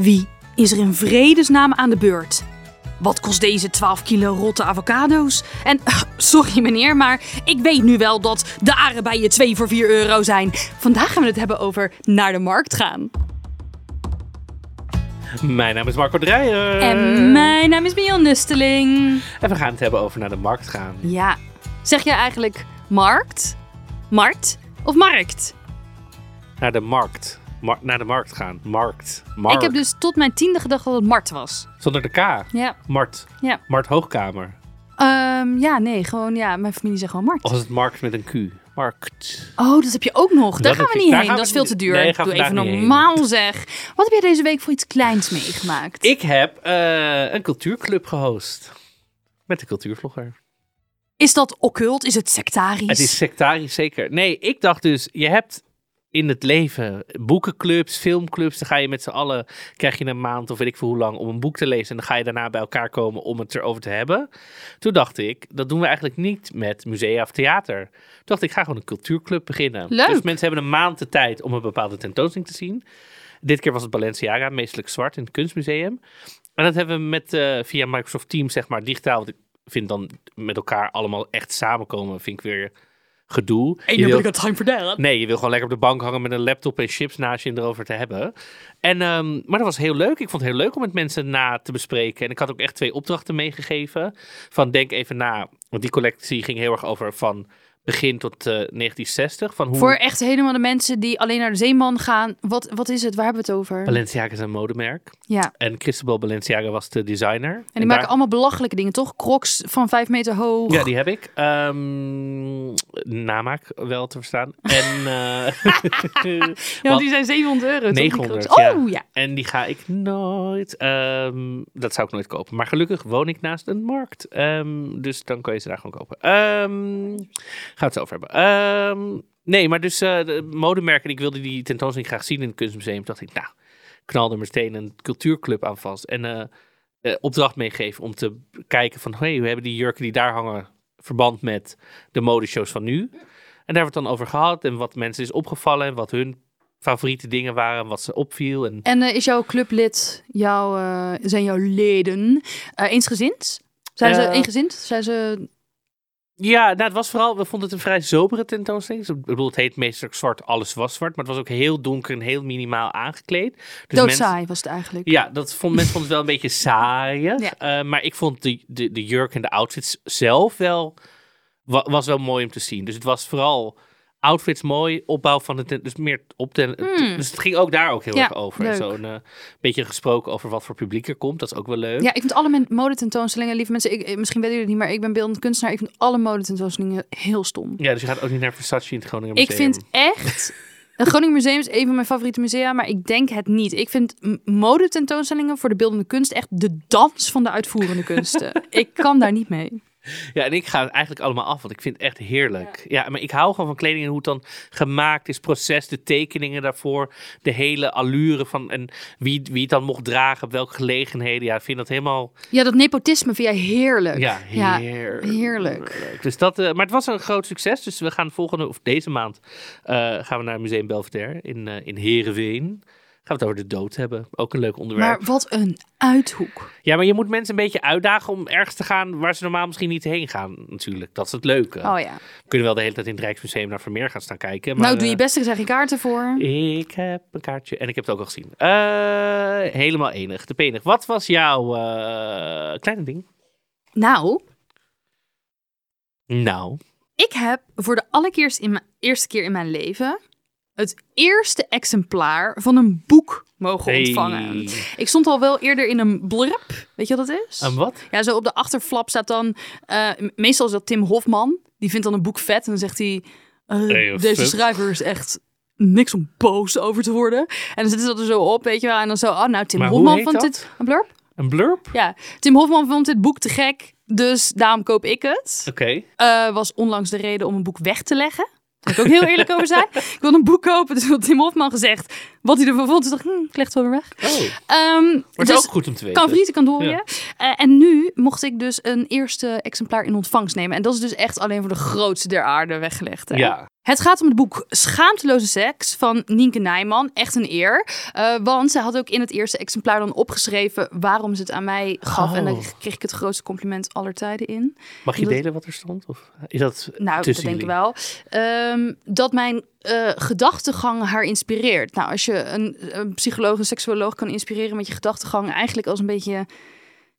Wie is er in vredesnaam aan de beurt? Wat kost deze 12 kilo rotte avocado's? En sorry meneer, maar ik weet nu wel dat de aardbeien 2 voor 4 euro zijn. Vandaag gaan we het hebben over naar de markt gaan. Mijn naam is Marco Dreyer. En mijn naam is Mion Nusteling. En we gaan het hebben over naar de markt gaan. Ja, zeg jij eigenlijk markt, markt of markt? Naar de markt. Naar de markt gaan. Markt. Markt. Ik heb dus tot mijn tiende gedacht dat het Mart was. Zonder de K. Ja. Mart. Ja. Mart Hoogkamer. Ehm, ja, nee, gewoon ja, mijn familie zegt gewoon Mart. Of is het markt met een Q? Markt. Oh, dat heb je ook nog. Daar Dat gaan we niet heen. Dat is veel te duur. Nee, Doe even normaal zeg. Wat heb jij deze week voor iets kleins meegemaakt? Ik heb eh, een cultuurclub gehost. Met de cultuurvlogger. Is dat occult? Is het sectarisch? Het is sectarisch zeker. Nee, ik dacht dus, je hebt in het leven boekenclubs, filmclubs. Dan ga je met z'n allen, krijg je een maand of weet ik veel hoe lang om een boek te lezen. En dan ga je daarna bij elkaar komen om het erover te hebben. Toen dacht ik, dat doen we eigenlijk niet met musea of theater. Toen dacht ik, ik ga gewoon een cultuurclub beginnen. Leuk. Dus mensen hebben een maand de tijd om een bepaalde tentoonstelling te zien. Dit keer was het Balenciaga, meestelijk zwart in het kunstmuseum. En dat hebben we met, eh, via Microsoft Teams, zeg maar, digitaal. Want ik vind dan met elkaar allemaal echt samenkomen, vind ik weer gedoe. Je wil- time for that. Nee, je wil gewoon lekker op de bank hangen met een laptop en chips naast je en erover te hebben. En, ehm, maar dat was heel leuk. Ik vond het heel leuk om met mensen na te bespreken. En ik had ook echt twee opdrachten meegegeven. Van denk even na, want die collectie ging heel erg over van begin tot eh, 1960. Van hoe Voor echt helemaal de mensen die alleen naar de zeeman gaan. Wat, wat is het? Waar hebben we het over? Balenciaga is een modemerk. Ja. En Christabel Balenciaga was de designer. En die maken allemaal belachelijke dingen, toch? Crocs van vijf meter hoog. Ja, die heb ik. Ehm namaak wel te verstaan. En, eh, Ja, want die zijn 700 euro. toch, die 900, Crocs? ja. Oh, ja. En die ga ik nooit. ehm, dat zou ik nooit kopen. Maar gelukkig woon ik naast een markt. Ehm, dus dan kan je ze daar gewoon kopen. Het zo over hebben. Ehm, nee, maar dus eh, de modemerken. Ik wilde die tentoonstelling graag zien in het kunstmuseum. Toen dacht ik, nou, knal er meteen een cultuurclub aan vast. En eh, eh, opdracht meegeven om te kijken van... hey, we hebben die jurken die daar hangen verband met de modeshows van nu. En daar hebben we het dan over gehad. En wat mensen is opgevallen. En wat hun favoriete dingen waren. Wat ze opviel. En En is jouw clublid, jouw, zijn jouw leden eh, eensgezind? Zijn ze eensgezind? Zijn ze... Ja, nou, het was vooral, we vonden het een vrij sobere tentoonstelling. Dus, ik bedoel, het heet meestal zwart, alles was zwart. Maar het was ook heel donker en heel minimaal aangekleed. Dus Doodsaai was het eigenlijk. Ja, dat vond, mensen vonden het wel een beetje saai. Ja. Eh, maar ik vond de, de, de jurk en de outfits zelf wel, wa- was wel mooi om te zien. Dus het was vooral outfits mooi, opbouw van het, dus meer op Hmm. dus het ging ook daar ook heel Ja, erg over. Zo'n eh, beetje gesproken over wat voor publiek er komt, dat is ook wel leuk. Ja, ik vind alle modetentoonstellingen, lieve mensen, ik, eh, misschien weten jullie het niet, maar ik ben beeldend kunstenaar. Ik vind alle modetentoonstellingen heel stom. Ja, dus je gaat ook niet naar Versace in het Groningen Ik Museum. vind echt... Het Groningen Museum is een van mijn favoriete musea, maar ik denk het niet. Ik vind modetentoonstellingen voor de beeldende kunst echt de dans van de uitvoerende kunsten. ik kan daar niet mee. Ja, en ik ga het eigenlijk allemaal af, want ik vind het echt heerlijk. Ja. maar ik hou gewoon van kleding en hoe het dan gemaakt is, proces, de tekeningen daarvoor, de hele allure van en wie, wie het dan mocht dragen, op welke gelegenheden. Ja, ik vind dat helemaal, Ja, dat nepotisme vind jij heerlijk. ja, Ja, heerlijk. Dus dat, eh, maar het was een groot succes, dus we gaan volgende, of deze maand, eh, gaan we naar Museum Belvedere in, eh in Heerenveen. Gaan we het over de dood hebben. Ook een leuk onderwerp. Maar wat een uithoek. Ja, maar je moet mensen een beetje uitdagen om ergens te gaan waar ze normaal misschien niet heen gaan, natuurlijk. Dat is het leuke. Oh ja. We kunnen wel de hele tijd in het Rijksmuseum naar Vermeer gaan staan kijken. Maar, nou, doe je eh, best, er zijn geen kaarten voor. Ik heb een kaartje en ik heb het ook al gezien. Eh, helemaal enig, de penig. Wat was jouw eh, kleine ding? Nou, Nou, ik heb voor de allereerste in mijn, eerste keer in mijn leven het eerste exemplaar van een boek mogen Hey. ontvangen. Ik stond al wel eerder in een blurb. Weet je wat dat is? een wat? Ja, zo op de achterflap staat dan... eh, meestal is dat Tim Hofman. Die vindt dan een boek vet. En dan zegt hij... eh, Hey, deze schrijver is echt niks om boos over te worden. En dan zitten ze dat er zo op, weet je wel. En dan zo, oh nou, Tim Maar Hofman vond dat? dit... Een blurb? Een blurb? Ja, Tim Hofman vond dit boek te gek, dus daarom koop ik het. Oké. Eh, was onlangs de reden om een boek weg te leggen. Daar wil ik ook heel eerlijk over zijn. Ik wilde een boek kopen, dus had Tim Hofman gezegd wat hij ervan vond. Dus dacht ik, hm, ik leg het wel weer weg. Oh, Ehm, maar het dus is ook goed om te weten. kan vriezen, kan dooien. Ja. Eh, en nu mocht ik dus een eerste exemplaar in ontvangst nemen. En dat is dus echt alleen voor de grootste der aarde weggelegd. Hè? Ja. Het gaat om het boek Schaamteloze Seks van Nienke Nijman. Echt een eer. Eh, want ze had ook in het eerste exemplaar dan opgeschreven waarom ze het aan mij gaf. Oh. En daar kreeg ik het grootste compliment aller tijden in. Mag je delen wat er stond? Of is dat Nou, dat denk ik wel. Ehm, dat mijn eh, gedachtegang haar inspireert. Nou, als je een, een psycholoog, een seksuoloog kan inspireren met je gedachtegang, eigenlijk als een beetje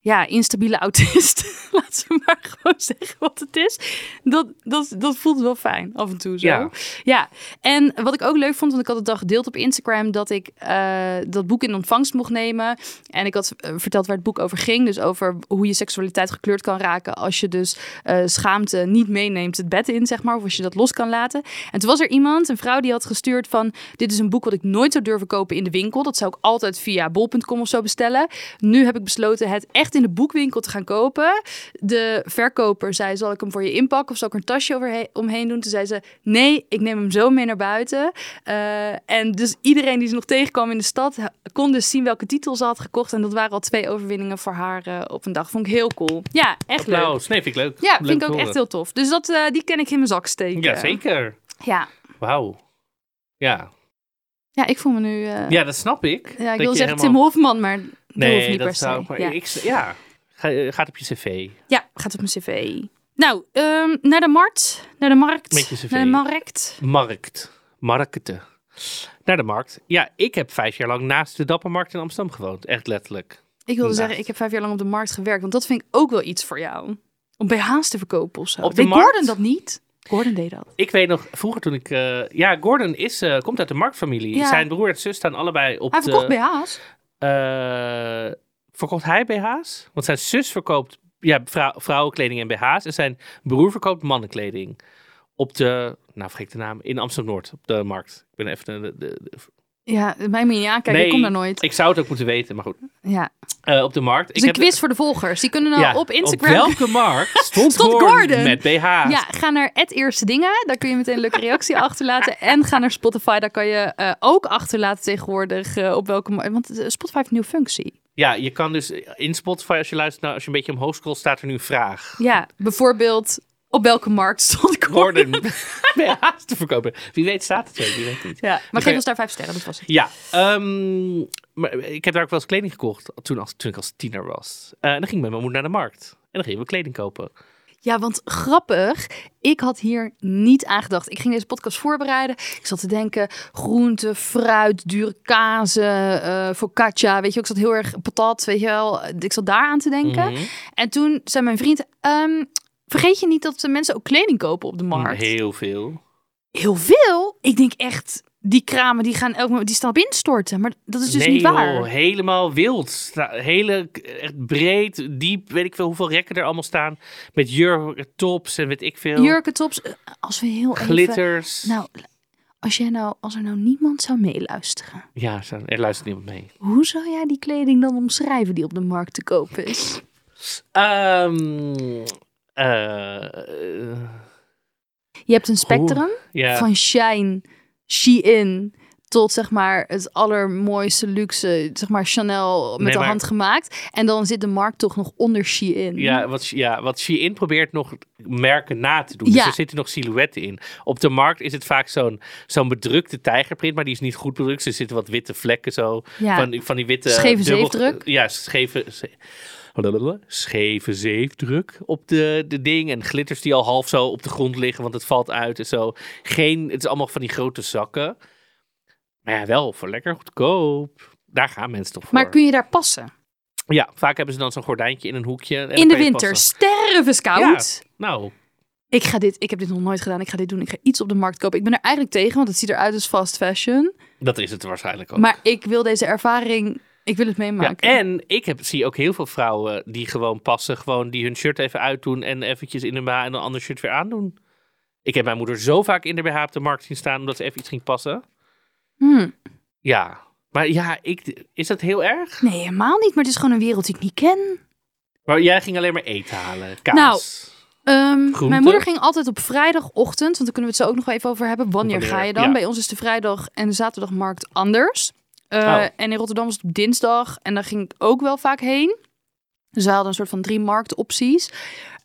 ja, instabiele autist. Laat ze maar gewoon zeggen wat het is. Dat, dat, dat voelt wel fijn af en toe zo. Ja. Ja, en wat ik ook leuk vond, want ik had het al gedeeld op Instagram, dat ik eh, dat boek in ontvangst mocht nemen. En ik had eh, verteld waar het boek over ging. Dus over hoe je seksualiteit gekleurd kan raken als je dus eh, schaamte niet meeneemt het bed in, zeg maar. Of als je dat los kan laten. En toen was er iemand, een vrouw, die had gestuurd van... dit is een boek wat ik nooit zou durven kopen in de winkel. Dat zou ik altijd via bol.com of zo bestellen. Nu heb ik besloten het echt in de boekwinkel te gaan kopen. De verkoper zei, zal ik hem voor je inpakken of zal ik er een tasje overheen, omheen doen? Toen zei ze, nee, ik neem hem zo mee naar buiten. Eh, en dus iedereen die ze nog tegenkwam in de stad... kon dus zien welke titel ze had gekocht. En dat waren al twee overwinningen voor haar eh, op een dag. Vond ik heel cool. Ja, echt leuk. Nee, vind ik leuk. Ja, Leuk vind ik ook echt heel tof. Dus dat, eh, die kan ik in mijn zak steken. Ja, zeker. Ja, Wauw. Ja. Ja ik voel me nu... eh, ja, dat snap ik. ja, ik wil zeggen helemaal- Tim Hofman, maar dat Nee, hoeft niet dat per se. zou ik maar... ja. Ik, ja. Ga, eh, gaat op je cv. ja, gaat op mijn cv. Nou, ehm, naar de markt. Naar de markt. Met je cv. Naar de markt. Markt. Markten. Naar de markt. Ja, ik heb vijf jaar lang naast de Dappermarkt in Amsterdam gewoond. Echt letterlijk. Ik wilde Naast. zeggen, ik heb vijf jaar lang op de markt gewerkt. Want dat vind ik ook wel iets voor jou. Om BH's te verkopen of zo. Op de markt? Gordon dat niet? Gordon deed dat. Ik weet nog, vroeger toen ik... eh, ja, Gordon is, eh, komt uit de marktfamilie. Ja. Zijn broer en zus staan allebei op Hij de... verkocht BH's. Eh, verkoopt hij BH's? Want zijn zus verkoopt ja, vrou- vrouwenkleding en BH's. En zijn broer verkoopt mannenkleding. Op de, nou vergeet de naam, in Amsterdam-Noord, op de markt. Ik ben even de... de, de- Ja, mij moet je niet aankijken. ik kom daar nooit. ik zou het ook moeten weten, maar goed. Ja. Eh, op de markt. Dus een quiz voor de volgers. Die kunnen nou ja, op Instagram... welke markt stond, Stond Gordon, Gordon? met BH's? Ja, ga naar het eerste dingen. Daar kun je meteen een leuke reactie achterlaten. En ga naar Spotify. Daar kan je eh, ook achterlaten tegenwoordig eh, op welke... Want Spotify heeft een nieuwe functie. Ja, je kan dus in Spotify, als je luistert, nou, als je een beetje omhoog scrolt, staat er nu een vraag. Ja, bijvoorbeeld op welke markt stond Gordon? Gordon BH's te verkopen. Wie weet staat het zo, wie weet niet. Ja, maar geef ons daar vijf sterren. Dat was het. Ja, ehm, maar ik heb daar ook wel eens kleding gekocht toen, als, toen ik als tiener was. Eh, en dan ging ik met mijn moeder naar de markt. En dan gingen we kleding kopen. Ja, want grappig. Ik had hier niet aan gedacht. Ik ging deze podcast voorbereiden. Ik zat te denken: groente, fruit, dure kazen, eh focaccia. Weet je, ik zat heel erg patat. Weet je wel. Ik zat daar aan te denken. Mhm. En toen zei mijn vriend: ehm, Vergeet je niet dat de mensen ook kleding kopen op de markt? Heel veel. Heel veel? Ik denk echt, die kramen die gaan elk moment, die staan op instorten. Maar dat is dus nee, niet waar. joh, helemaal wild. Hele, echt breed, diep, weet ik veel hoeveel rekken er allemaal staan. Met jurken, tops en weet ik veel. Jurken, tops, eh, als we heel even... Glitters. Nou, als, jij nou, als er nou niemand zou meeluisteren, Ja, er luistert niemand mee. hoe zou jij die kleding dan omschrijven die op de markt te kopen is? Eh, Je hebt een spectrum van Shine, Shein tot zeg maar het allermooiste luxe, zeg maar Chanel met Nee, de maar- hand gemaakt. En dan zit de markt toch nog onder Shein. Ja, wat, ja, wat Shein probeert nog merken na te doen. Ja. Dus er zitten nog silhouetten in. Op de markt is het vaak zo'n zo'n bedrukte tijgerprint, maar die is niet goed bedrukt. Er zitten wat witte vlekken zo. Ja. Van, die- van die witte... Scheve dubbel- zeefdruk. Ja, scheve... ze- Scheve zeefdruk op de, de ding. En glitters die al half zo op de grond liggen, want het valt uit en zo. Geen, het is allemaal van die grote zakken. Maar ja, wel voor lekker goedkoop. Daar gaan mensen toch voor. Maar kun je daar passen? Ja, vaak hebben ze dan zo'n gordijntje in een hoekje. en In de winter, stervenskoud. Nou, Ik ga dit, ik heb dit nog nooit gedaan. Ik ga dit doen. Ik ga iets op de markt kopen. Ik ben er eigenlijk tegen, want het ziet eruit als fast fashion. dat is het waarschijnlijk ook. Maar ik wil deze ervaring, ik wil het ja, meemaken. en ik heb, zie ook heel veel vrouwen die gewoon passen. Gewoon die hun shirt even uitdoen en eventjes in een BH en een ander shirt weer aandoen. Ik heb mijn moeder zo vaak in de BH op de markt zien staan omdat ze even iets ging passen. Hmm. Ja. Maar ja, ik, is dat heel erg? Nee, helemaal niet. Maar het is gewoon een wereld die ik niet ken. Maar jij ging alleen maar eten halen. Kaas. Nou, Ehm, mijn moeder ging altijd op vrijdagochtend, want daar kunnen we het zo ook nog wel even over hebben. Wanneer, Wanneer, ga je dan? ja. Bij ons is de vrijdag en de zaterdagmarkt anders. Eh, Oh. En in Rotterdam was het op dinsdag en daar ging ik ook wel vaak heen. Dus we hadden een soort van drie marktopties.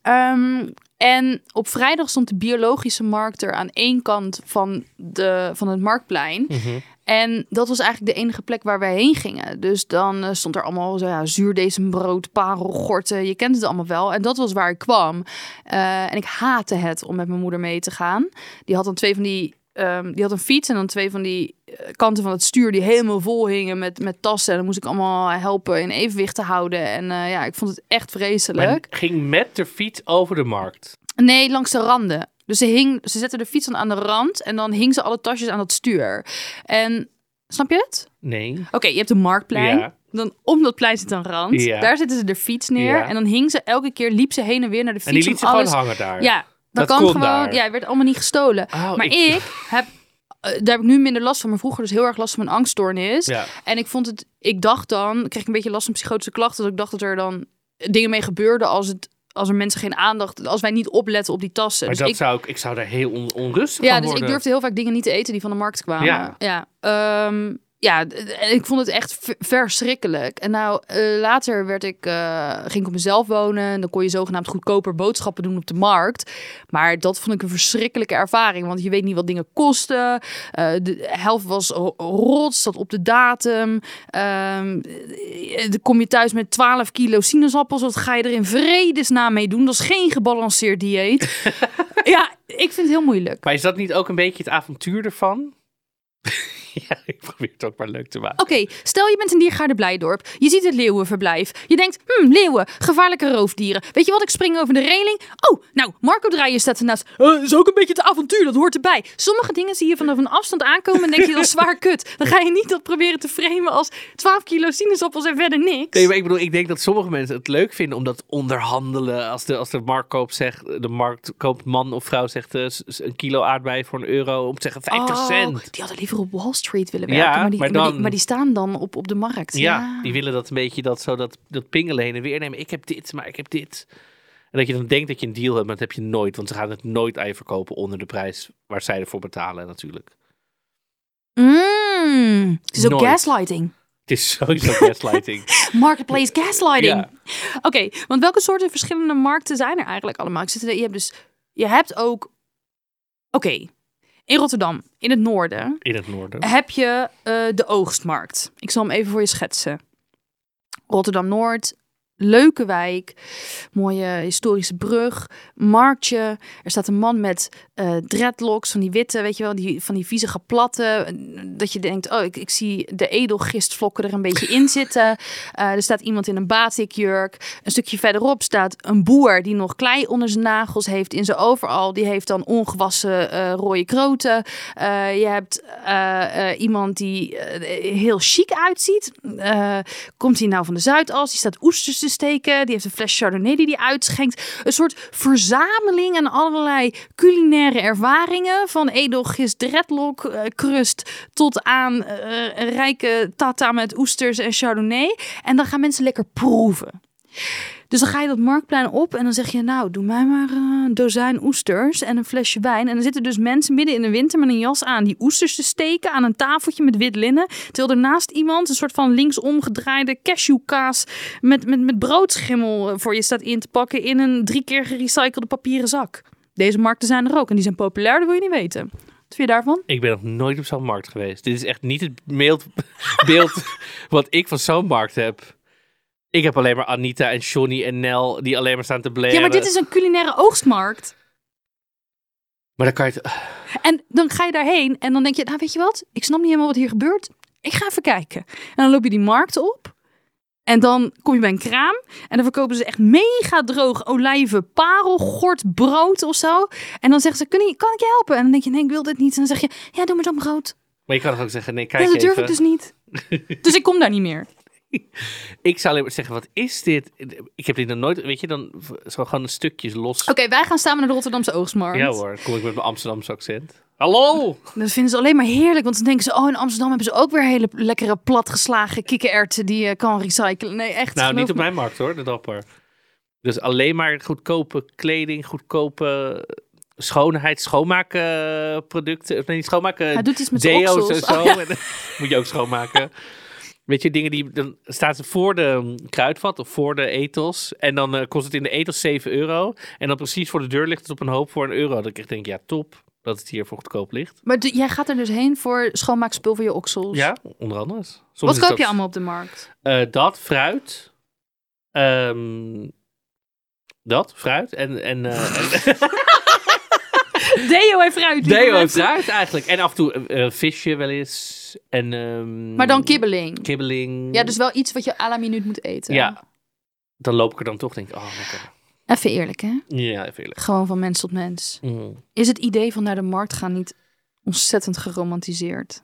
Ehm, en op vrijdag stond de biologische markt er aan één kant van, de, van het marktplein. Mhm. En dat was eigenlijk de enige plek waar wij heen gingen. Dus dan eh, stond er allemaal zo, ja, zuurdesembrood, parelgorten. Je kent het allemaal wel. En dat was waar ik kwam. Eh, en ik haatte het om met mijn moeder mee te gaan. Die had dan twee van die... ehm, die had een fiets en dan twee van die eh, kanten van het stuur die helemaal vol hingen met, met tassen. En dan moest ik allemaal helpen in evenwicht te houden. En eh, ja, ik vond het echt vreselijk. Maar ging met de fiets over de markt. Nee, langs de randen. Dus ze, hing, ze zette de fiets dan aan de rand en dan hing ze alle tasjes aan dat stuur. En snap je het? Nee. Oké, je hebt een marktplein. Ja. Dan om dat plein zit een rand. Ja. Daar zetten ze de fiets neer. Ja. En dan hing ze elke keer, liep ze heen en weer naar de fiets. En die liet ze alles... gewoon hangen daar. Ja, dat, Dat kan gewoon. daar. Ja, het werd allemaal niet gestolen. Oh, maar ik, heb, eh, daar heb ik nu minder last van. Maar vroeger dus heel erg last van mijn angststoornis. Ja. En ik vond het, ik dacht dan, ik kreeg ik een beetje last van psychotische klachten. Dat ik dacht dat er dan dingen mee gebeurden als het. Als er mensen geen aandacht, als wij niet opletten op die tassen. Maar Dus dat ik, zou ik, ik zou daar heel on- onrustig ja, van dus ik worden. durfde heel vaak dingen niet te eten die van de markt kwamen. Ja. Ja, Ehm, ja ik vond het echt verschrikkelijk. En nou, eh, later werd ik, eh, ging ik op mezelf wonen. En dan kon je zogenaamd goedkoper boodschappen doen op de markt. Maar dat vond ik een verschrikkelijke ervaring. Want je weet niet wat dingen kosten. Eh, de helft was ro- rot, zat op de datum. Ehm, eh, dan kom je thuis met 12 kilo sinaasappels. Wat ga je er in vredesnaam mee doen? Dat is geen gebalanceerd dieet. ja, ik vind het heel moeilijk. Maar is dat niet ook een beetje het avontuur ervan? ja, ik probeer het ook maar leuk te maken. Oké, stel je bent in Diergaarde Blijdorp. Je ziet het leeuwenverblijf. Je denkt, hm, leeuwen, gevaarlijke roofdieren. Weet je wat, ik spring over de reling. Oh, nou, Marco Draaien staat ernaast. Dat is ook een beetje het avontuur, dat hoort erbij. Sommige dingen zie je vanaf een afstand aankomen en denk je, dat is zwaar kut. Dan ga je niet dat proberen te framen als 12 kilo sinaasappels en verder niks. Nee, maar ik bedoel, ik denk dat sommige mensen het leuk vinden om dat onderhandelen. Als de, als de marktkoop zegt, de marktkoopman of vrouw zegt eh, een kilo aardbei voor een euro om te zeggen 50 Oh, cent. Die hadden liever op Wall Street willen werken, Ja, maar, die, maar maar, die, dan- maar die staan dan op, op de markt. Ja, die willen dat een beetje dat zo dat, dat pingelen heen en weer nemen. Ik heb dit, maar ik heb dit. En dat je dan denkt dat je een deal hebt, maar dat heb je nooit. Want ze gaan het nooit aan je verkopen onder de prijs waar zij ervoor betalen natuurlijk. Mm, het is ook gaslighting. Het is sowieso gaslighting. Marketplace gaslighting. Ja. Oké, want welke soorten verschillende markten zijn er eigenlijk allemaal? Ik zit je hebt dus, je hebt ook, oké, in Rotterdam, in het noorden, In het noorden. heb je eh, de oogstmarkt. Ik zal hem even voor je schetsen. Rotterdam Noord, leuke wijk, mooie historische brug, marktje. Er staat een man met eh dreadlocks, van die witte, weet je wel, die, van die viezige platten. Dat je denkt, oh, ik, ik zie de edelgistvlokken er een beetje in zitten. Eh, er staat iemand in een batikjurk. Een stukje verderop staat een boer die nog klei onder zijn nagels heeft in zijn overal. Die heeft dan ongewassen eh, rode kroten. Eh, je hebt eh, eh, iemand die eh, heel chic uitziet. Eh, komt hij nou van de Zuidas? Die staat oesters te steken. Die heeft een fles Chardonnay die hij uitschenkt. Een soort verzameling aan allerlei culinaire ervaringen. Van edelgist dreadlock eh, crust tot aan eh, rijke tata met oesters en Chardonnay. En dan gaan mensen lekker proeven. Dus dan ga je dat marktplein op en dan zeg je, nou, doe mij maar eh, een dozijn oesters en een flesje wijn. En dan zitten dus mensen midden in de winter met een jas aan die oesters te steken aan een tafeltje met wit linnen. Terwijl er naast iemand een soort van linksom gedraaide cashewkaas met, met, met broodschimmel eh, voor je staat in te pakken in een drie keer gerecyclede papieren zak. Deze markten zijn er ook en die zijn populair, dat wil je niet weten. Wat vind je daarvan? Ik ben nog nooit op zo'n markt geweest. Dit is echt niet het beeld wat ik van zo'n markt heb. Ik heb alleen maar Anita en Johnny en Nel die alleen maar staan te blaren. Ja, maar dit is een culinaire oogstmarkt. Maar dan kan je het... En dan ga je daarheen en dan denk je, nou weet je wat, ik snap niet helemaal wat hier gebeurt. Ik ga even kijken. En dan loop je die markt op. En dan kom je bij een kraam. En dan verkopen ze echt mega droog olijven, parelgort, brood of zo. En dan zeggen ze, Kun je, kan ik je helpen? En dan denk je, nee, ik wil dit niet. En dan zeg je, ja, doe maar dan brood. Maar je kan toch ook zeggen, nee, kijk Ja, dat durf even. ik dus niet. dus ik kom daar niet meer. ik zou alleen maar zeggen, wat is dit? Ik heb dit nog nooit, weet je, dan zo gewoon stukjes los. Oké, wij gaan samen naar de Rotterdamse Oogstmarkt. Ja hoor, kom ik met mijn Amsterdamse accent. Hallo! Dat vinden ze alleen maar heerlijk, want dan denken ze... oh, in Amsterdam hebben ze ook weer hele lekkere platgeslagen kikkererwten... die je kan recyclen. Nee, echt. Nou, niet op me. mijn markt hoor, de dapper. Dus alleen maar goedkope kleding, goedkope schoonheid, schoonmaakproducten. Nee, niet schoonmaken, Hij doet iets met deo's en zo. Oh, ja. Moet je ook schoonmaken. Weet je, dingen die... Dan staan ze voor de kruidvat of voor de ethos. En dan eh, kost het in de ethos 7 euro. En dan precies voor de deur ligt het op een hoop voor een euro. Dat ik denk, ja, top dat het hier voor goedkoop ligt. Maar jij gaat er dus heen voor schoonmaakspul voor je oksels. Ja, onder andere. Soms Wat koop je allemaal op de markt? Eh, dat, fruit. Ehm, dat, fruit. En, en, eh, en Deo en fruit. deo en fruit eigenlijk. En af en toe eh, eh, visje wel eens. En, ehm, Maar dan kibbeling. Kibbeling. Ja, dus wel iets wat je à la minuut moet eten. Ja. Dan loop ik er dan toch denk ik, oh lekker. Even eerlijk, hè? Ja, even eerlijk. Gewoon van mens tot mens. Mm. Is het idee van naar de markt gaan niet ontzettend geromantiseerd?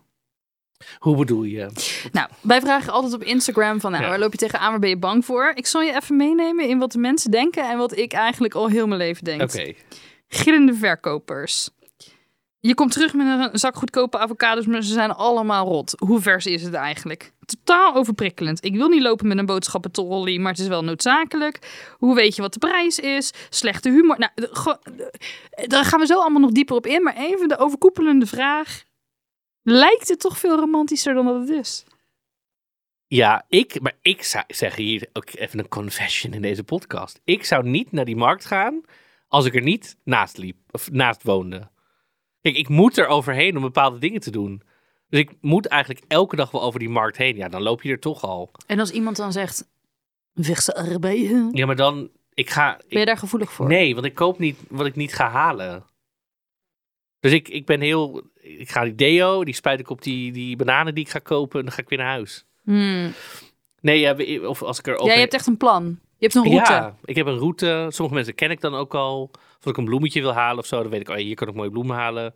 Hoe bedoel je? Nou, wij vragen altijd op Instagram van, nou, Ja. waar loop je tegenaan, waar ben je bang voor? Ik zal je even meenemen in wat de mensen denken en wat ik eigenlijk al heel mijn leven denk. Oké. Gillende verkopers. Je komt terug met een zak goedkope avocados, maar ze zijn allemaal rot. Hoe vers is het eigenlijk? Totaal overprikkelend. Ik wil niet lopen met een boodschappentrolly, maar het is wel noodzakelijk. Hoe weet je wat de prijs is? Slechte humor. Nou, daar gaan we zo allemaal nog dieper op in. Maar even de overkoepelende vraag. Lijkt het toch veel romantischer dan dat het is? Ja, ik, maar ik zeggen hier ook even een confession in deze podcast. Ik zou niet naar die markt gaan als ik er niet naast liep of naast woonde. Kijk, ik moet er overheen om bepaalde dingen te doen. Dus ik moet eigenlijk elke dag wel over die markt heen. Ja, dan loop je er toch al. En als iemand dan zegt, verse arbeid, Ja, maar dan, ik ga... ben je daar gevoelig voor? nee, want ik koop niet wat ik niet ga halen. Dus ik, ik ben heel... Ik ga die deo, die spuit ik op die, die bananen die ik ga kopen en dan ga ik weer naar huis. Hmm. Nee, ja, of als ik er Ja, je hebt echt een plan. Je hebt een route. Ja, ik heb een route. Sommige mensen ken ik dan ook al. Of als ik een bloemetje wil halen of zo, dan weet ik, oh, hier kan ik mooie bloemen halen.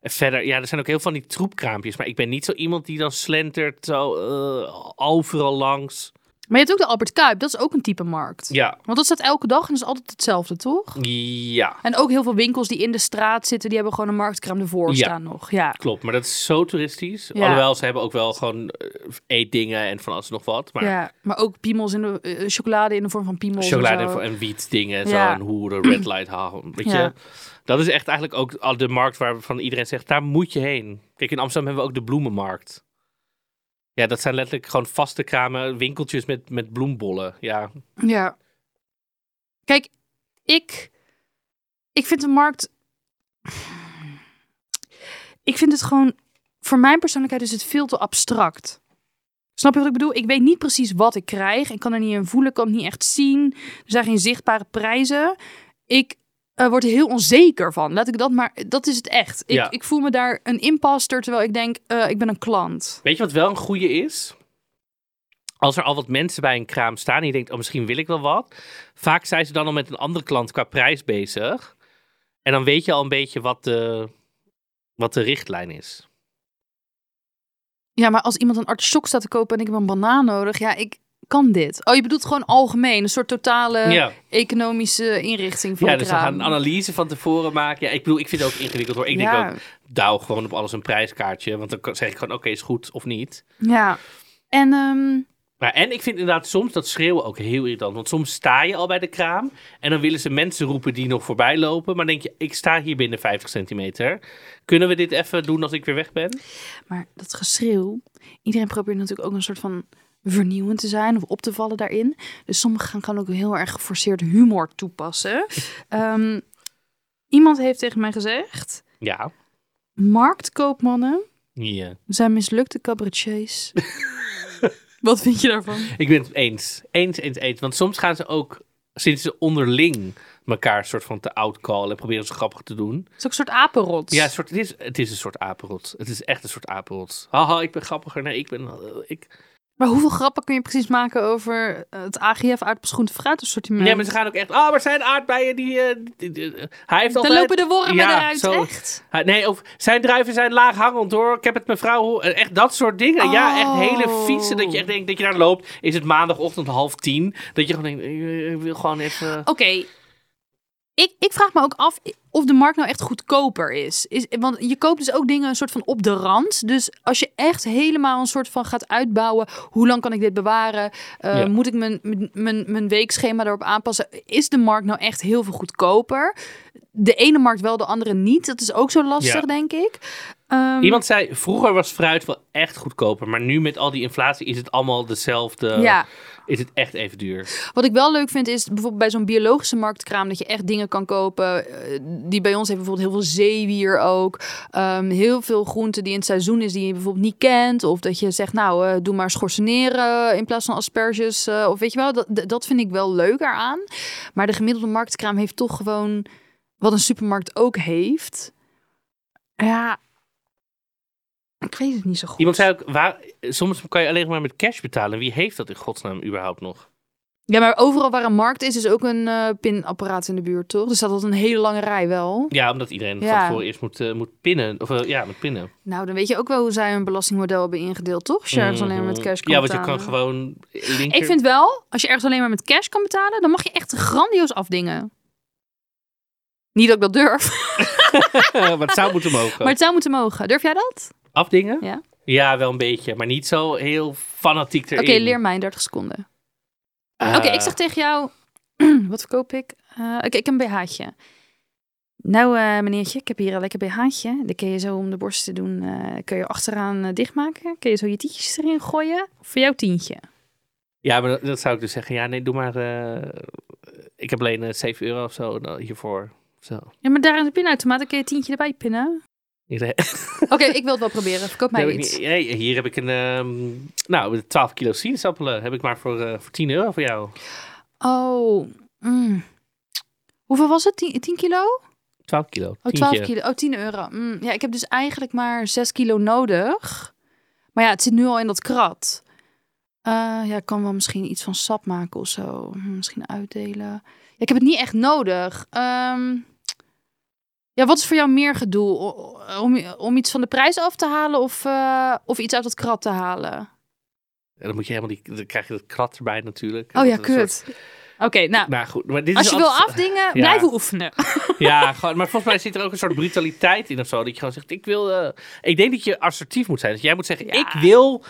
En verder, ja, er zijn ook heel veel van die troepkraampjes. Maar ik ben niet zo iemand die dan slentert zo eh, overal langs. Maar je hebt ook de Albert Kuip, dat is ook een type markt. Ja, Want dat staat elke dag en dat is altijd hetzelfde, toch? ja, En ook heel veel winkels die in de straat zitten, die hebben gewoon een marktkraam ervoor Ja. staan nog. Ja. klopt. Maar dat is zo toeristisch. Ja. Alhoewel, ze hebben ook wel gewoon eh, eetdingen en van alles nog wat. Maar ja, maar ook piemels in de eh, chocolade in de vorm van piemels. chocolade en en, zo. en wietdingen en zo. En hoeren, red light halen. Weet je? Dat is echt eigenlijk ook al de markt waarvan iedereen zegt, daar moet je heen. Kijk, in Amsterdam hebben we ook de bloemenmarkt. Ja, dat zijn letterlijk gewoon vaste kramen, winkeltjes met, met bloembollen. Ja, Ja. Kijk, ik, ik vind de markt. Ik vind het gewoon. Voor mijn persoonlijkheid is het veel te abstract. Snap je wat ik bedoel? Ik weet niet precies wat ik krijg. Ik kan er niet in voelen, kan het niet echt zien. Er zijn geen zichtbare prijzen. Ik eh, word er heel onzeker van. Laat ik dat maar. Dat is het echt. Ik, Ja. ik voel me daar een imposter terwijl ik denk, eh, ik ben een klant. Weet je wat wel een goede is? Als er al wat mensen bij een kraam staan en je denkt, oh, misschien wil ik wel wat. Vaak zijn ze dan al met een andere klant qua prijs bezig. En dan weet je al een beetje wat de, wat de richtlijn is. Ja, maar als iemand een artichok staat te kopen en ik heb een banaan nodig, ja, ik kan dit. Oh, je bedoelt gewoon algemeen, een soort totale ja. economische inrichting van Ja, de dus we gaan een analyse van tevoren maken. Ja, ik bedoel, ik vind het ook ingewikkeld hoor. Ik ja, denk ook, douw gewoon op alles een prijskaartje. Want dan zeg ik gewoon, oké, is goed of niet. ja. En ehm, Maar, en ik vind inderdaad soms dat schreeuwen ook heel irritant. Want soms sta je al bij de kraam. En dan willen ze mensen roepen die nog voorbij lopen. Maar denk je, ik sta hier binnen 50 centimeter. Kunnen we dit even doen als ik weer weg ben? maar dat geschreeuw, iedereen probeert natuurlijk ook een soort van vernieuwend te zijn of op te vallen daarin. Dus sommigen gaan gewoon ook heel erg geforceerd humor toepassen. Ehm, iemand heeft tegen mij gezegd, Ja. marktkoopmannen zijn mislukte cabaretiers. Wat vind je daarvan? Ik ben het eens. Eens, eens, eens. Want soms gaan ze ook, sinds ze onderling elkaar soort van te outcallen. En proberen ze grappig te doen. Het is ook een soort apenrot. Ja, soort, het, is, het is een soort apenrot. Het is echt een soort apenrot. Haha, ik ben grappiger. Nee, ik ben... eh, ik... Maar hoeveel grappen kun je precies maken over eh, het AGF aardappelsgroente fruitassortiment? Ja, maar ze gaan ook echt... Oh, maar zijn aardbeien die... eh, die- die- hij heeft Dan altijd... lopen de wormen Ja, eruit, zo. echt? Nee, of zijn druiven zijn laaghangend hoor. Ik heb het mevrouw... eh, Echt dat soort dingen. Ja, echt hele Oh. vieze. Dat je echt denkt dat je daar loopt. Is het maandagochtend half tien. Dat je gewoon denkt... eh, Ik wil gewoon even... Oké. Ik, ik vraag me ook af of de markt nou echt goedkoper is. is. Want je koopt dus ook dingen een soort van op de rand. Dus als je echt helemaal een soort van gaat uitbouwen. Hoe lang kan ik dit bewaren? Eh, Ja. Moet ik mijn, mijn- mijn, mijn weekschema erop aanpassen? Is de markt nou echt heel veel goedkoper? De ene markt wel, de andere niet. Dat is ook zo lastig, Ja. denk ik. Ehm, Iemand zei, vroeger was fruit wel echt goedkoper. Maar nu met al die inflatie is het allemaal dezelfde. Ja, Is het echt even duur. Wat ik wel leuk vind is bijvoorbeeld bij zo'n biologische marktkraam dat je echt dingen kan kopen. eh, Die bij ons heeft bijvoorbeeld heel veel zeewier ook. Ehm, heel veel groenten die in het seizoen is die je bijvoorbeeld niet kent. Of dat je zegt nou eh, doe maar schorseneren in plaats van asperges. eh, of weet je wel, dat, dat vind ik wel leuk eraan. Maar de gemiddelde marktkraam heeft toch gewoon wat een supermarkt ook heeft. Ja, ik weet het niet zo goed. Iemand zei ook, waar, soms kan je alleen maar met cash betalen. Wie heeft dat in godsnaam überhaupt nog? Ja, maar overal waar een markt is, is ook een eh, pinapparaat in de buurt, toch? Er staat altijd een hele lange rij wel. Ja, omdat iedereen van Ja. tevoren eerst moet, eh, moet pinnen. Of eh, ja, moet pinnen. Nou, dan weet je ook wel hoe zij hun belastingmodel hebben ingedeeld, toch? Als je ergens alleen maar met Mhm. cash kan Ja, want je kan gewoon linker... Ik vind wel, als je ergens alleen maar met cash kan betalen, dan mag je echt grandioos afdingen. Niet dat ik dat durf, maar het zou moeten mogen. maar het zou moeten mogen. Durf jij dat? Afdingen? Ja. Ja, wel een beetje. Maar niet zo heel fanatiek Oké, erin. leer mij in 30 seconden. Eh, Oké, ik zeg tegen jou, wat verkoop ik? Eh, Oké, ik heb een BH'tje. Nou, eh, meneertje, ik heb hier een lekker BH'tje. Die kun je zo om de borst te doen, kun je achteraan dichtmaken. Kun je zo je tietjes erin gooien. Voor jou tientje. Ja, maar dat, dat zou ik dus zeggen. Ja, nee, doe maar... ik heb alleen eh, 7 euro of zo nou, hiervoor. Zo. Ja, maar daar in de pinautomaat, kun je tientje erbij pinnen. Oké, ik wil het wel proberen. Verkoop mij iets. niet- hier heb ik een... ehm, nou, 12 kilo sinaasappelen heb ik maar voor, eh, voor 10 euro voor jou. Oh, mm. hoeveel was het? 10, 10 kilo? 12 kilo. Oh, 12 tientje. kilo. Oh, 10 euro. Mm, ja, ik heb dus eigenlijk maar 6 kilo nodig. Maar ja, het zit nu al in dat krat. Eh, ja, ik kan wel misschien iets van sap maken of zo. Hm, Misschien uitdelen. Ja, ik heb het niet echt nodig. Ehm, ja, wat is voor jou meer gedoe? Om, om iets van de prijs af te halen of, eh, of iets uit het krat te halen? En dan moet je helemaal die... Dan krijg je dat krat erbij natuurlijk. Oh ja, Dat kut. soort- Oké, nou, Nou goed, maar dit als is je wil afdingen, blijven oefenen. Ja, gewoon, maar volgens mij zit er ook een soort brutaliteit in of zo. Dat je gewoon zegt, ik wil... eh, ik denk dat je assertief moet zijn. Dat jij moet zeggen, Ja. ik wil...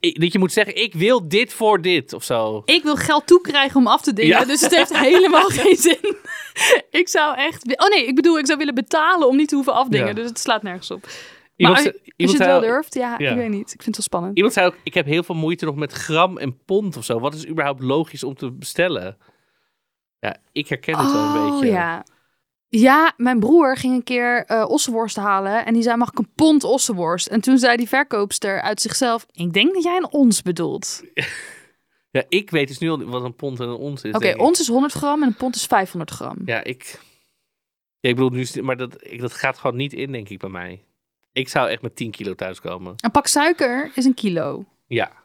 ik- Dat je moet zeggen, ik wil dit voor dit of zo. Ik wil geld toekrijgen om af te dingen, Ja. dus het heeft helemaal geen zin. ik zou echt... Oh nee, ik bedoel, ik zou willen betalen om niet te hoeven afdingen, dus het slaat nergens op. Iemand, maar als je iemand het wel zei, durft, ja, Ja. ik weet niet. Ik vind het wel spannend. iemand zei ook, ik heb heel veel moeite nog met gram en pond of zo. Wat is überhaupt logisch om te bestellen? Ja, ik herken het wel een beetje. Oh ja. Ja, mijn broer ging een keer eh ossenworst halen en die zei, mag ik een pond ossenworst? En toen zei die verkoopster uit zichzelf, ik denk dat jij een ons bedoelt. Ja, ik weet dus nu al wat een pond en een ons is. Oké, ons is 100 gram en een pond is 500 gram. Ja, ik... Ja, ik bedoel, nu, maar dat, ik, dat gaat gewoon niet in, denk ik, bij mij. Ik zou echt met 10 kilo thuiskomen. Een pak suiker is een kilo. Ja.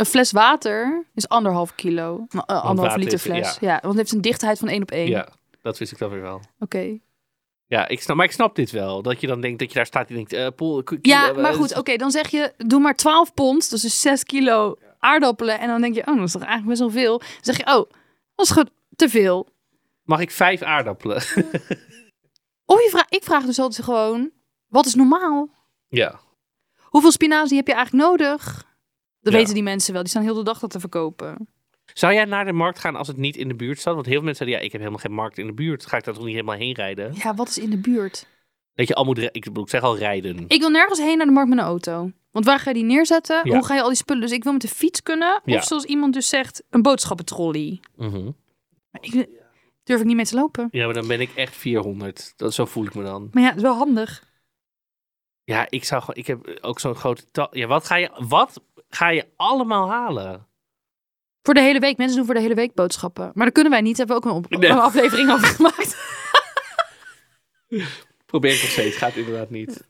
Een fles water is anderhalf kilo. Nou, eh, anderhalf liter is- fles. ja. Ja. want het heeft een dichtheid van 1 op 1. Ja, dat wist ik dan weer wel. Oké. Ja, ik snap, maar ik snap dit wel. Dat je dan denkt dat je daar staat en denkt... eh Poel, k- Ja, maar eh, goed, oké, dan zeg je, doe maar 12 pond, dus is 6 kilo aardappelen. En dan denk je, oh, dat is toch eigenlijk best wel veel. Dan zeg je, oh, dat is gewoon te veel. Mag ik vijf aardappelen? Of je vraagt, ik vraag dus altijd gewoon, wat is normaal? ja. Hoeveel spinazie heb je eigenlijk nodig? Dat Ja. weten die mensen wel, die staan heel de dag dat te verkopen. Zou jij naar de markt gaan als het niet in de buurt staat? Want heel veel mensen zeggen, ja, ik heb helemaal geen markt in de buurt. Ga ik daar toch niet helemaal heen rijden? Ja, wat is in de buurt? Dat je al moet... Ik bedoel, ik zeg al rijden. Ik wil nergens heen naar de markt met een auto. Want waar ga je die neerzetten? Ja. Hoe ga je al die spullen? Dus ik wil met de fiets kunnen. Ja. Of zoals iemand dus zegt, een boodschappentrolley. Mhm. Maar ik durf ik niet mee te lopen. Ja, maar dan ben ik echt 400. Dat, zo voel ik me dan. Maar ja, het is wel handig. Ja, ik zou gewoon... Ik heb ook zo'n grote... Ja, wat ga, je, wat ga je allemaal halen? Voor de hele week. Mensen doen voor de hele week boodschappen. Maar dat kunnen wij niet. Hebben we ook een, op- Nee. een aflevering over gemaakt. Probeer ik nog steeds. Gaat inderdaad niet.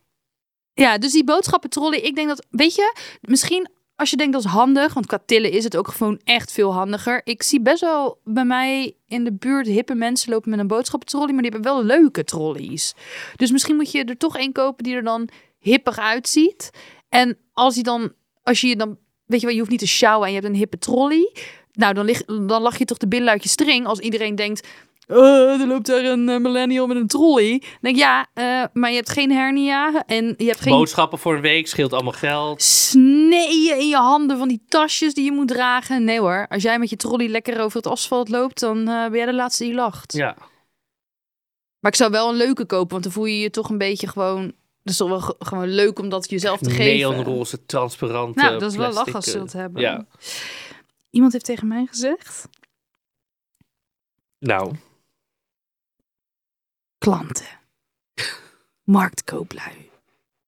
Ja, dus die boodschappentrolley. Ik denk dat, weet je, misschien als je denkt dat is handig, want qua tillen is het ook gewoon echt veel handiger. Ik zie best wel bij mij in de buurt hippe mensen lopen met een boodschappentrolley, maar die hebben wel leuke trolleys. Dus misschien moet je er toch één kopen die er dan hippig uitziet. En als je dan, als je je dan, weet je wel, je hoeft niet te sjouwen en je hebt een hippe trolley. Nou, dan, lig, dan lach je toch de billen uit je string als iedereen denkt... "Eh, er loopt daar een eh, millennial met een trolley. Dan denk ik, ja, eh, maar je hebt geen hernia en je hebt geen Boodschappen voor een week scheelt allemaal geld. sneeën in je handen van die tasjes die je moet dragen. Nee hoor, als jij met je trolley lekker over het asfalt loopt, dan ben jij de laatste die lacht. Ja. Maar ik zou wel een leuke kopen, want dan voel je je toch een beetje gewoon... Dat is toch wel ge- gewoon leuk om dat jezelf te geven. Neonroze, transparante Nou, dat is wel plastic, lachen als ze eh, dat hebben. Ja. Iemand heeft tegen mij gezegd... Nou, Klanten. Marktkooplui.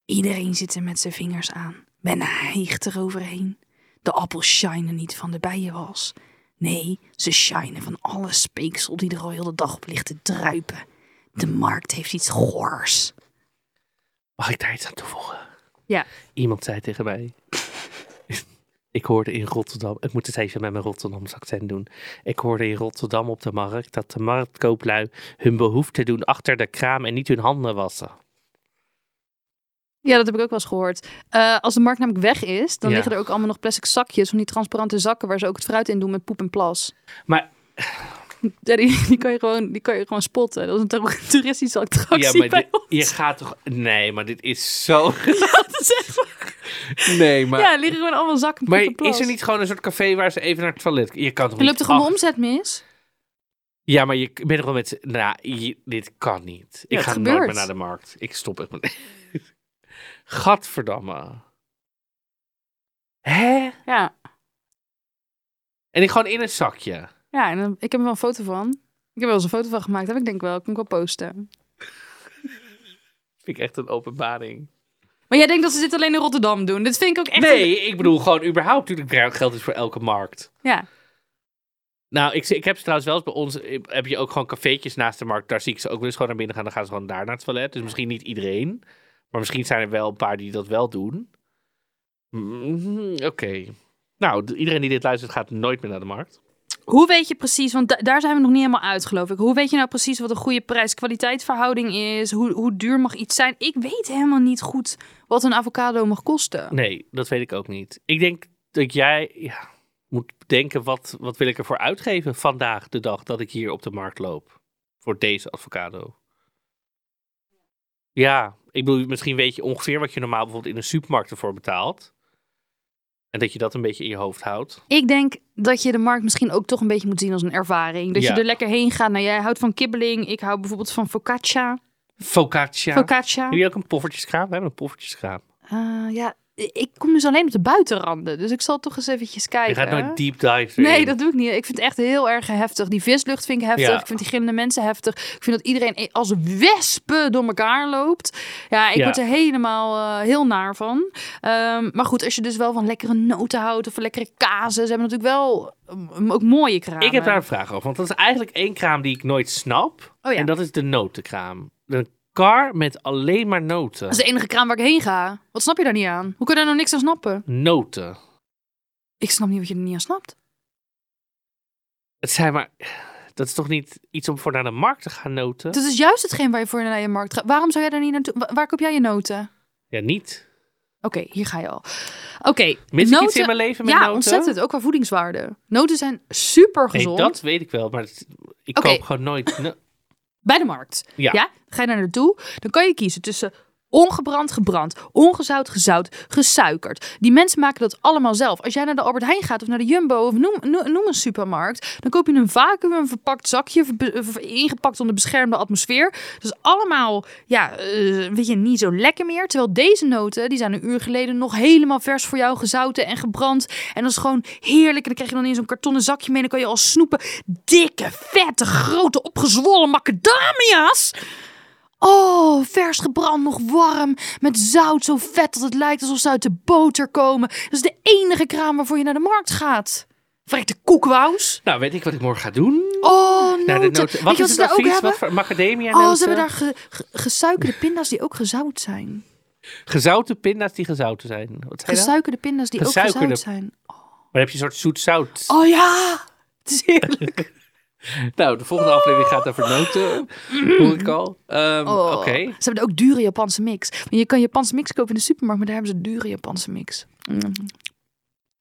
Iedereen zit er met zijn vingers aan. Men hijgt er overheen. De appels shinen niet van de bijenwas. Nee, ze shinen van alle speeksel die er al heel de dag op ligt te druipen. De markt heeft iets goors. Mag ik daar iets aan toevoegen? Ja. Iemand zei tegen mij. Ik hoorde in Rotterdam, ik moet het even met mijn Rotterdamse accent doen. Ik hoorde in Rotterdam op de markt dat de marktkooplui hun behoefte doen achter de kraam en niet hun handen wassen. Ja, dat heb ik ook wel eens gehoord. Eh, als de markt namelijk weg is, dan Ja. liggen er ook allemaal nog plastic zakjes van die transparante zakken waar ze ook het fruit in doen met poep en plas. Maar, die, die, kan je gewoon, die kan je gewoon spotten. Dat is een toer- toeristische attractie ja, maar bij dit- ons. je gaat toch. Nee, maar dit is zo. Dat is echt waar. Nee, maar. Ja, liggen gewoon allemaal zakken maar is er niet gewoon een soort café waar ze even naar het toilet. Je kan toch Je loopt toch gewoon omzet mis? Ja, maar je bent er gewoon met. Nou, je- dit kan niet. Ik het ga nooit meer naar de markt. Ik stop echt met. Gadverdamme. Hè? Ja. En ik gewoon in een zakje. Ja, en dan, ik heb er wel een foto van. Ik heb er wel eens een foto van gemaakt. Heb ik denk wel. Ik kan ik wel posten. Vind ik echt een openbaring. Maar jij denkt dat ze dit alleen in Rotterdam doen. Dit vind ik ook echt... Nee, ik bedoel gewoon überhaupt. Natuurlijk geldt het voor elke markt. Ja. Nou, ik, zie- ik heb ze trouwens wel eens bij ons. eh, Heb je ook gewoon cafeetjes naast de markt. Daar zie ik ze ook wel eens gewoon naar binnen gaan. Dan gaan ze gewoon daar naar het toilet. Dus misschien niet iedereen. Maar misschien zijn er wel een paar die dat wel doen. Mm, Oké. Nou, d- iedereen die dit luistert gaat nooit meer naar de markt. Hoe weet je precies, want da- daar zijn we nog niet helemaal uit, geloof ik. Hoe weet je nou precies wat een goede prijs-kwaliteit verhouding is? Hoe, hoe duur mag iets zijn? Ik weet helemaal niet goed wat een avocado mag kosten. Nee, dat weet ik ook niet. Ik denk dat jij moet denken, wat, wat wil ik ervoor uitgeven vandaag de dag dat ik hier op de markt loop? Voor deze avocado. Ja, ik bedoel, misschien weet je ongeveer wat je normaal bijvoorbeeld in een supermarkt ervoor betaalt. En dat je dat een beetje in je hoofd houdt. Ik denk dat je de markt misschien ook toch een beetje moet zien als een ervaring. Dat Ja. je er lekker heen gaat. Nou, jij houdt van kibbeling. Ik hou bijvoorbeeld van focaccia. Focaccia. Focaccia. Hebben jullie ook een poffertjeskraam? We hebben een poffertjeskraam. Eh, ja, ik kom dus alleen op de buitenranden. Dus ik zal toch eens eventjes Je kijken. gaat nooit deep dive Nee, erin. dat doe ik niet. Ik vind het echt heel erg heftig. Die vislucht vind ik heftig. Ja. Ik vind die gillende mensen heftig. Ik vind dat iedereen als wespen door elkaar loopt. Ja, ik Ja. word er helemaal eh, heel naar van. Ehm, maar goed, als je dus wel van lekkere noten houdt of van lekkere kazen. Ze hebben natuurlijk wel um, ook mooie kramen. Ik heb daar een vraag over. Want dat is eigenlijk één kraam die ik nooit snap. Oh ja. En dat is de notenkraam. Een kar met alleen maar noten. Dat is de enige kraam waar ik heen ga. Wat snap je daar niet aan? Hoe kun je daar nou niks aan snappen? Noten. Ik snap niet wat je er niet aan snapt. Het zijn maar... Dat is toch niet iets om voor naar de markt te gaan noten? Dat is juist hetgeen waar je voor naar je markt gaat. Waarom zou jij daar niet naartoe? Wa- Waar koop jij je noten? Ja, niet. Oké, hier ga je al. Oké, Mis noten- iets in mijn leven met ja, noten? ontzettend. Ook qua voedingswaarde. Noten zijn super Nee, gezond. dat weet ik wel. Maar het- ik koop gewoon nooit... Bij de markt. Ja. Dan ga je daar naartoe. Dan kan je kiezen tussen ongebrand, gebrand, ongezout, gezout, gesuikerd. Die mensen maken dat allemaal zelf. Als jij naar de Albert Heijn gaat of naar de Jumbo of noem, noem, een supermarkt, dan koop je een vacuüm verpakt zakje, ingepakt onder beschermde atmosfeer. Is allemaal, ja, eh, weet je, niet zo lekker meer. Terwijl deze noten, die zijn een uur geleden nog helemaal vers voor jou gezouten en gebrand. En dat is gewoon heerlijk. En dan krijg je dan in zo'n kartonnen zakje mee. Dan kan je al snoepen. Dikke, vette, grote, opgezwollen macadamia's. Oh, vers gebrand, nog warm. Met zout zo vet dat het lijkt alsof ze uit de boter komen. Dat is de enige kraam waarvoor je naar de markt gaat. Verrekte koekwous. Nou, weet ik wat ik morgen ga doen? Oh, noten. Naar de noten. Weet Wat is het advies? Wat voor macadamia Oh, noten? ze hebben daar ge- ge- gesuikerde pinda's die ook gezout zijn. Gezouten pinda's die gezouten zijn. Wat nou? Gesuikerde pinda's die ook gezout zijn. Maar dan heb je een soort zoet-zout. Oh ja! Het is heerlijk. Nou, de volgende aflevering gaat over noten. Hoor ik al. Ehm, Oh. Oké. Ze hebben ook dure Japanse mix. Want je kan Japanse mix kopen in de supermarkt, maar daar hebben ze dure Japanse mix. Mm.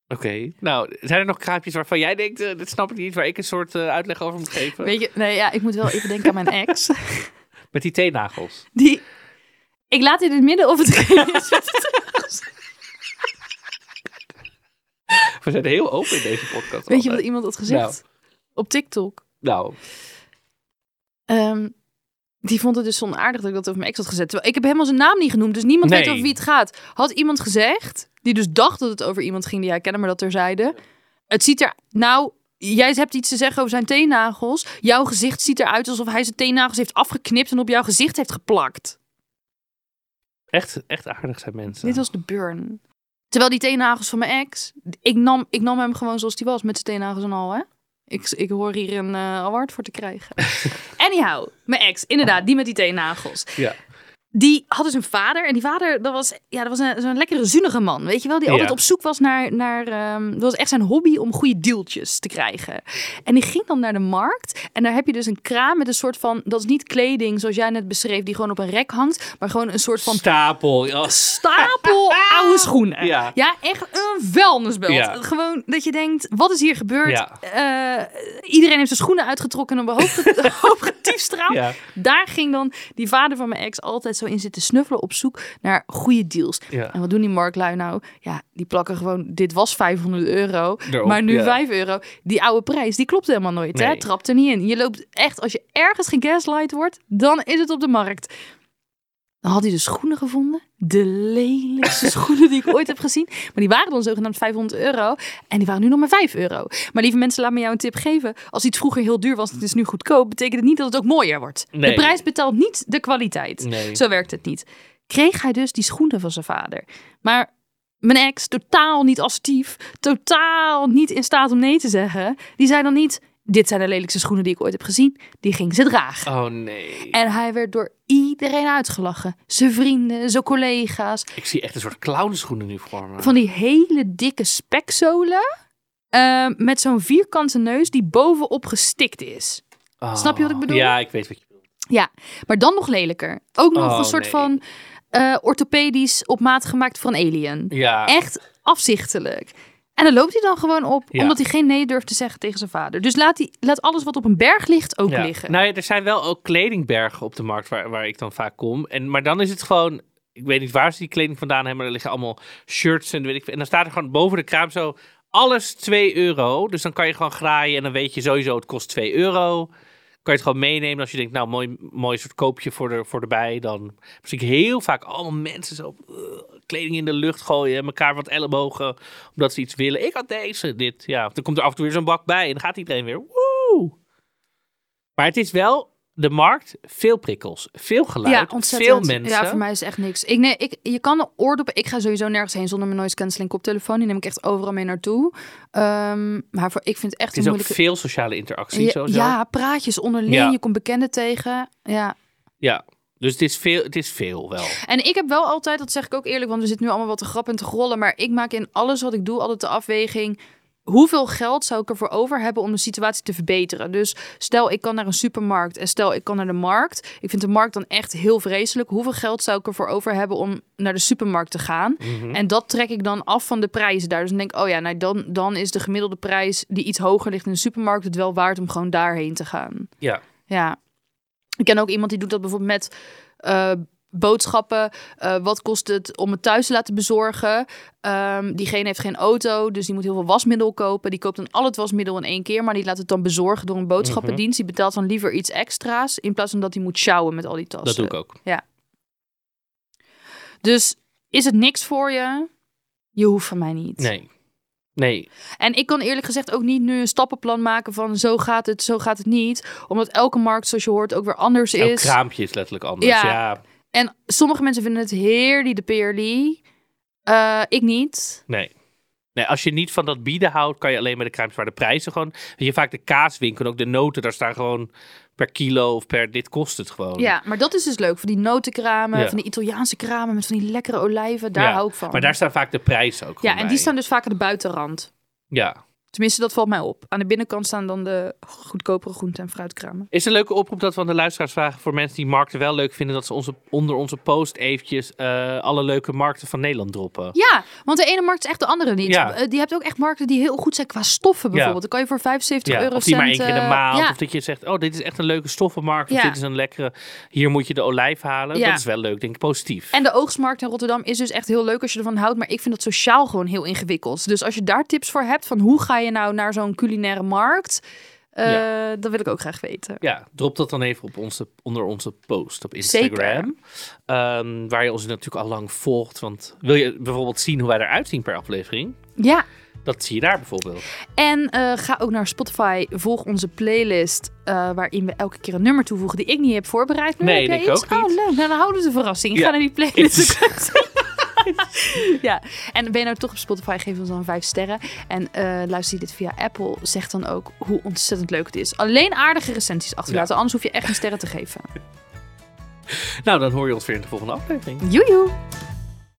Oké. Nou, zijn er nog kraampjes waarvan jij denkt, eh, dit snap ik niet, waar ik een soort eh, uitleg over moet geven? Weet je, nee, ja, ik moet wel even denken aan mijn ex. Met die teennagels. Die, ik laat in het midden of het We zijn heel open in deze podcast. Weet je wat iemand had gezegd? Op TikTok. Nou, Ehm, die vond het dus zo onaardig dat ik dat over mijn ex had gezet. Terwijl ik heb helemaal zijn naam niet genoemd, dus niemand Nee. weet over wie het gaat. Had iemand gezegd, die dus dacht dat het over iemand ging die hij kende, maar dat terzijde. Het ziet er, nou, jij hebt iets te zeggen over zijn teennagels. Jouw gezicht ziet eruit alsof hij zijn teennagels heeft afgeknipt en op jouw gezicht heeft geplakt. echt, echt aardig zijn mensen. Dit was de burn. Terwijl die teennagels van mijn ex, ik nam, ik nam hem gewoon zoals hij was, met zijn teennagels en al, hè. Ik, ik hoor hier een eh award voor te krijgen. Anyhow, mijn ex, inderdaad, die met die teennagels. Ja. Die had dus een vader. En die vader, dat was, ja, dat was een, zo'n lekkere zunnige man. Weet je wel? Die Ja. altijd op zoek was naar... naar ehm, dat was echt zijn hobby om goede deeltjes te krijgen. En die ging dan naar de markt. En daar heb je dus een kraam met een soort van... Dat is niet kleding zoals jij net beschreef, die gewoon op een rek hangt. Maar gewoon een soort van Stapel. Ja. stapel oude schoenen. Ja. echt een vuilnisbelt. Ja. Gewoon dat je denkt, wat is hier gebeurd? Eh, iedereen heeft zijn schoenen uitgetrokken en op een hoop, ge- hoop getiefstraald. Ja. Daar ging dan die vader van mijn ex altijd zo in zitten snuffelen op zoek naar goede deals. Ja. En wat doen die marktlui nou? Ja, die plakken gewoon, dit was 500 euro, maar nu ja. 5 euro. Die oude prijs, die klopt helemaal nooit. Hè? Trapt er niet in. Je loopt echt, als je ergens gegaslight wordt, dan is het op de markt. Dan had hij de schoenen gevonden. De lelijkste schoenen die ik ooit heb gezien. Maar die waren dan zogenaamd 500 euro. En die waren nu nog maar 5 euro. Maar lieve mensen, laat me jou een tip geven. Als iets vroeger heel duur was en het is nu goedkoop, betekent het niet dat het ook mooier wordt. Nee. De prijs betaalt niet de kwaliteit. Nee. Zo werkt het niet. Kreeg hij dus die schoenen van zijn vader. Maar mijn ex, totaal niet assertief, totaal niet in staat om nee te zeggen. Die zei dan niet, dit zijn de lelijkste schoenen die ik ooit heb gezien. Die ging ze dragen. Oh nee. En hij werd door iedereen uitgelachen. Zijn vrienden, zijn collega's. Ik zie echt een soort clownschoenen nu voor me. Van die hele dikke spekzolen. eh, met zo'n vierkante neus die bovenop gestikt is. Oh. Snap je wat ik bedoel? Ja, ik weet wat je bedoelt. Ja, maar dan nog lelijker. Ook nog Oh, een soort nee. van eh, orthopedisch op maat gemaakt een alien. Ja. Echt afzichtelijk. En dan loopt hij dan gewoon op, Ja. omdat hij geen nee durft te zeggen tegen zijn vader. Dus laat, hij, laat alles wat op een berg ligt ook Ja. liggen. Nou ja, er zijn wel ook kledingbergen op de markt waar, waar ik dan vaak kom. En, maar dan is het gewoon, ik weet niet waar ze die kleding vandaan hebben, maar er liggen allemaal shirts en weet ik. En dan staat er gewoon boven de kraam zo, alles 2 euro. Dus dan kan je gewoon graaien en dan weet je sowieso, het kost 2 euro. Kan je het gewoon meenemen als je denkt, nou, mooi, mooi soort koopje voor, de, voor erbij. Dan zie ik heel vaak allemaal mensen zo uh, kleding in de lucht gooien. Elkaar wat ellebogen, omdat ze iets willen. Ik had deze, dit. Ja, dan komt er af en toe weer zo'n bak bij en dan gaat iedereen weer, woe! Maar het is wel de markt, veel prikkels, veel geluid, ja, ontzettend. veel mensen. Ja, voor mij is echt niks. Ik, nee, ik, je kan oordoppen. Ik ga sowieso nergens heen zonder mijn noise cancelling koptelefoon. Die neem ik echt overal mee naartoe. Ehm, maar voor, ik vind het echt Het is een moeilijke... veel sociale interactie. ja, sowieso. ja, praatjes onderling. Ja. Je komt bekenden tegen. Ja. ja. Dus het is veel, het is veel wel. En ik heb wel altijd, dat zeg ik ook eerlijk, want we zitten nu allemaal wat te grappen en te grollen. Maar ik maak in alles wat ik doe altijd de afweging. Hoeveel geld zou ik ervoor over hebben om de situatie te verbeteren? Dus stel ik kan naar een supermarkt en stel ik kan naar de markt. Ik vind de markt dan echt heel vreselijk. Hoeveel geld zou ik ervoor over hebben om naar de supermarkt te gaan? Mhm. En dat trek ik dan af van de prijzen daar. Dus dan denk ik, oh ja, nou dan, dan is de gemiddelde prijs die iets hoger ligt in de supermarkt het wel waard om gewoon daarheen te gaan. Ja. Ja. Ik ken ook iemand die doet dat bijvoorbeeld met eh, boodschappen. Eh, wat kost het om het thuis te laten bezorgen? Ehm, diegene heeft geen auto, dus die moet heel veel wasmiddel kopen. Die koopt dan al het wasmiddel in één keer, maar die laat het dan bezorgen door een boodschappendienst. Die betaalt dan liever iets extra's in plaats van dat hij moet sjouwen met al die tassen. Dat doe ik ook. Dus is het niks voor je? Je hoeft van mij niet. Nee. Nee. En ik kan eerlijk gezegd ook niet nu een stappenplan maken van zo gaat het, zo gaat het niet. Omdat elke markt, zoals je hoort, ook weer anders Elk is. kraampje is letterlijk anders. Ja. Ja. En sommige mensen vinden het heerlijk, de peerly. Eh, ik niet. Nee. Nee, als je niet van dat bieden houdt, kan je alleen maar de kruimels waar de prijzen gewoon. Weet je vaak de kaaswinkel, ook de noten, daar staan gewoon per kilo of per dit kost het gewoon. Ja, maar dat is dus leuk. Voor die notenkramen, Ja. van die Italiaanse kramen met van die lekkere olijven. Daar Ja, hou ik van. Maar daar staan vaak de prijzen ook. ja, en die staan dus vaak aan de buitenrand. Ja. Tenminste, dat valt mij op. Aan de binnenkant staan dan de goedkopere groente- en fruitkramen. Is een leuke oproep dat we aan de luisteraars vragen voor mensen die markten wel leuk vinden, dat ze onze, onder onze post eventjes eh, alle leuke markten van Nederland droppen. Ja, want de ene markt is echt de andere niet. Ja. Eh, Die hebt ook echt markten die heel goed zijn qua stoffen bijvoorbeeld. Dan kan je voor 75 Ja, euro of die maar één keer de eh, maand. ja. Of dat je zegt, oh, dit is echt een leuke stoffenmarkt. Of Ja. dit is een lekkere, hier moet je de olijf halen. Ja. Dat is wel leuk, denk ik, positief. En de oogstmarkt in Rotterdam is dus echt heel leuk als je ervan houdt. Maar ik vind dat sociaal gewoon heel ingewikkeld. Dus als je daar tips voor hebt van hoe ga je nou naar zo'n culinaire markt. Ja. Dat wil ik ook graag weten. Ja, drop dat dan even op onze, onder onze post op Instagram. Ehm, waar je ons natuurlijk al lang volgt. Want wil je bijvoorbeeld zien hoe wij eruit zien per aflevering? Ja, Dat zie je daar bijvoorbeeld. en eh, ga ook naar Spotify. Volg onze playlist. eh, waarin we elke keer een nummer toevoegen die ik niet heb voorbereid. Maar Nee, ik iets? ook niet. Oh, leuk. Nou, dan houden we de verrassing. Ja. ga naar die playlist. Ja, en ben je nou toch op Spotify, geef ons dan vijf sterren. En eh, luister je dit via Apple, zeg dan ook hoe ontzettend leuk het is. Alleen aardige recensies achterlaten, anders hoef je echt geen sterren te geven. Nou, dan hoor je ons weer in de volgende aflevering. Joejoe!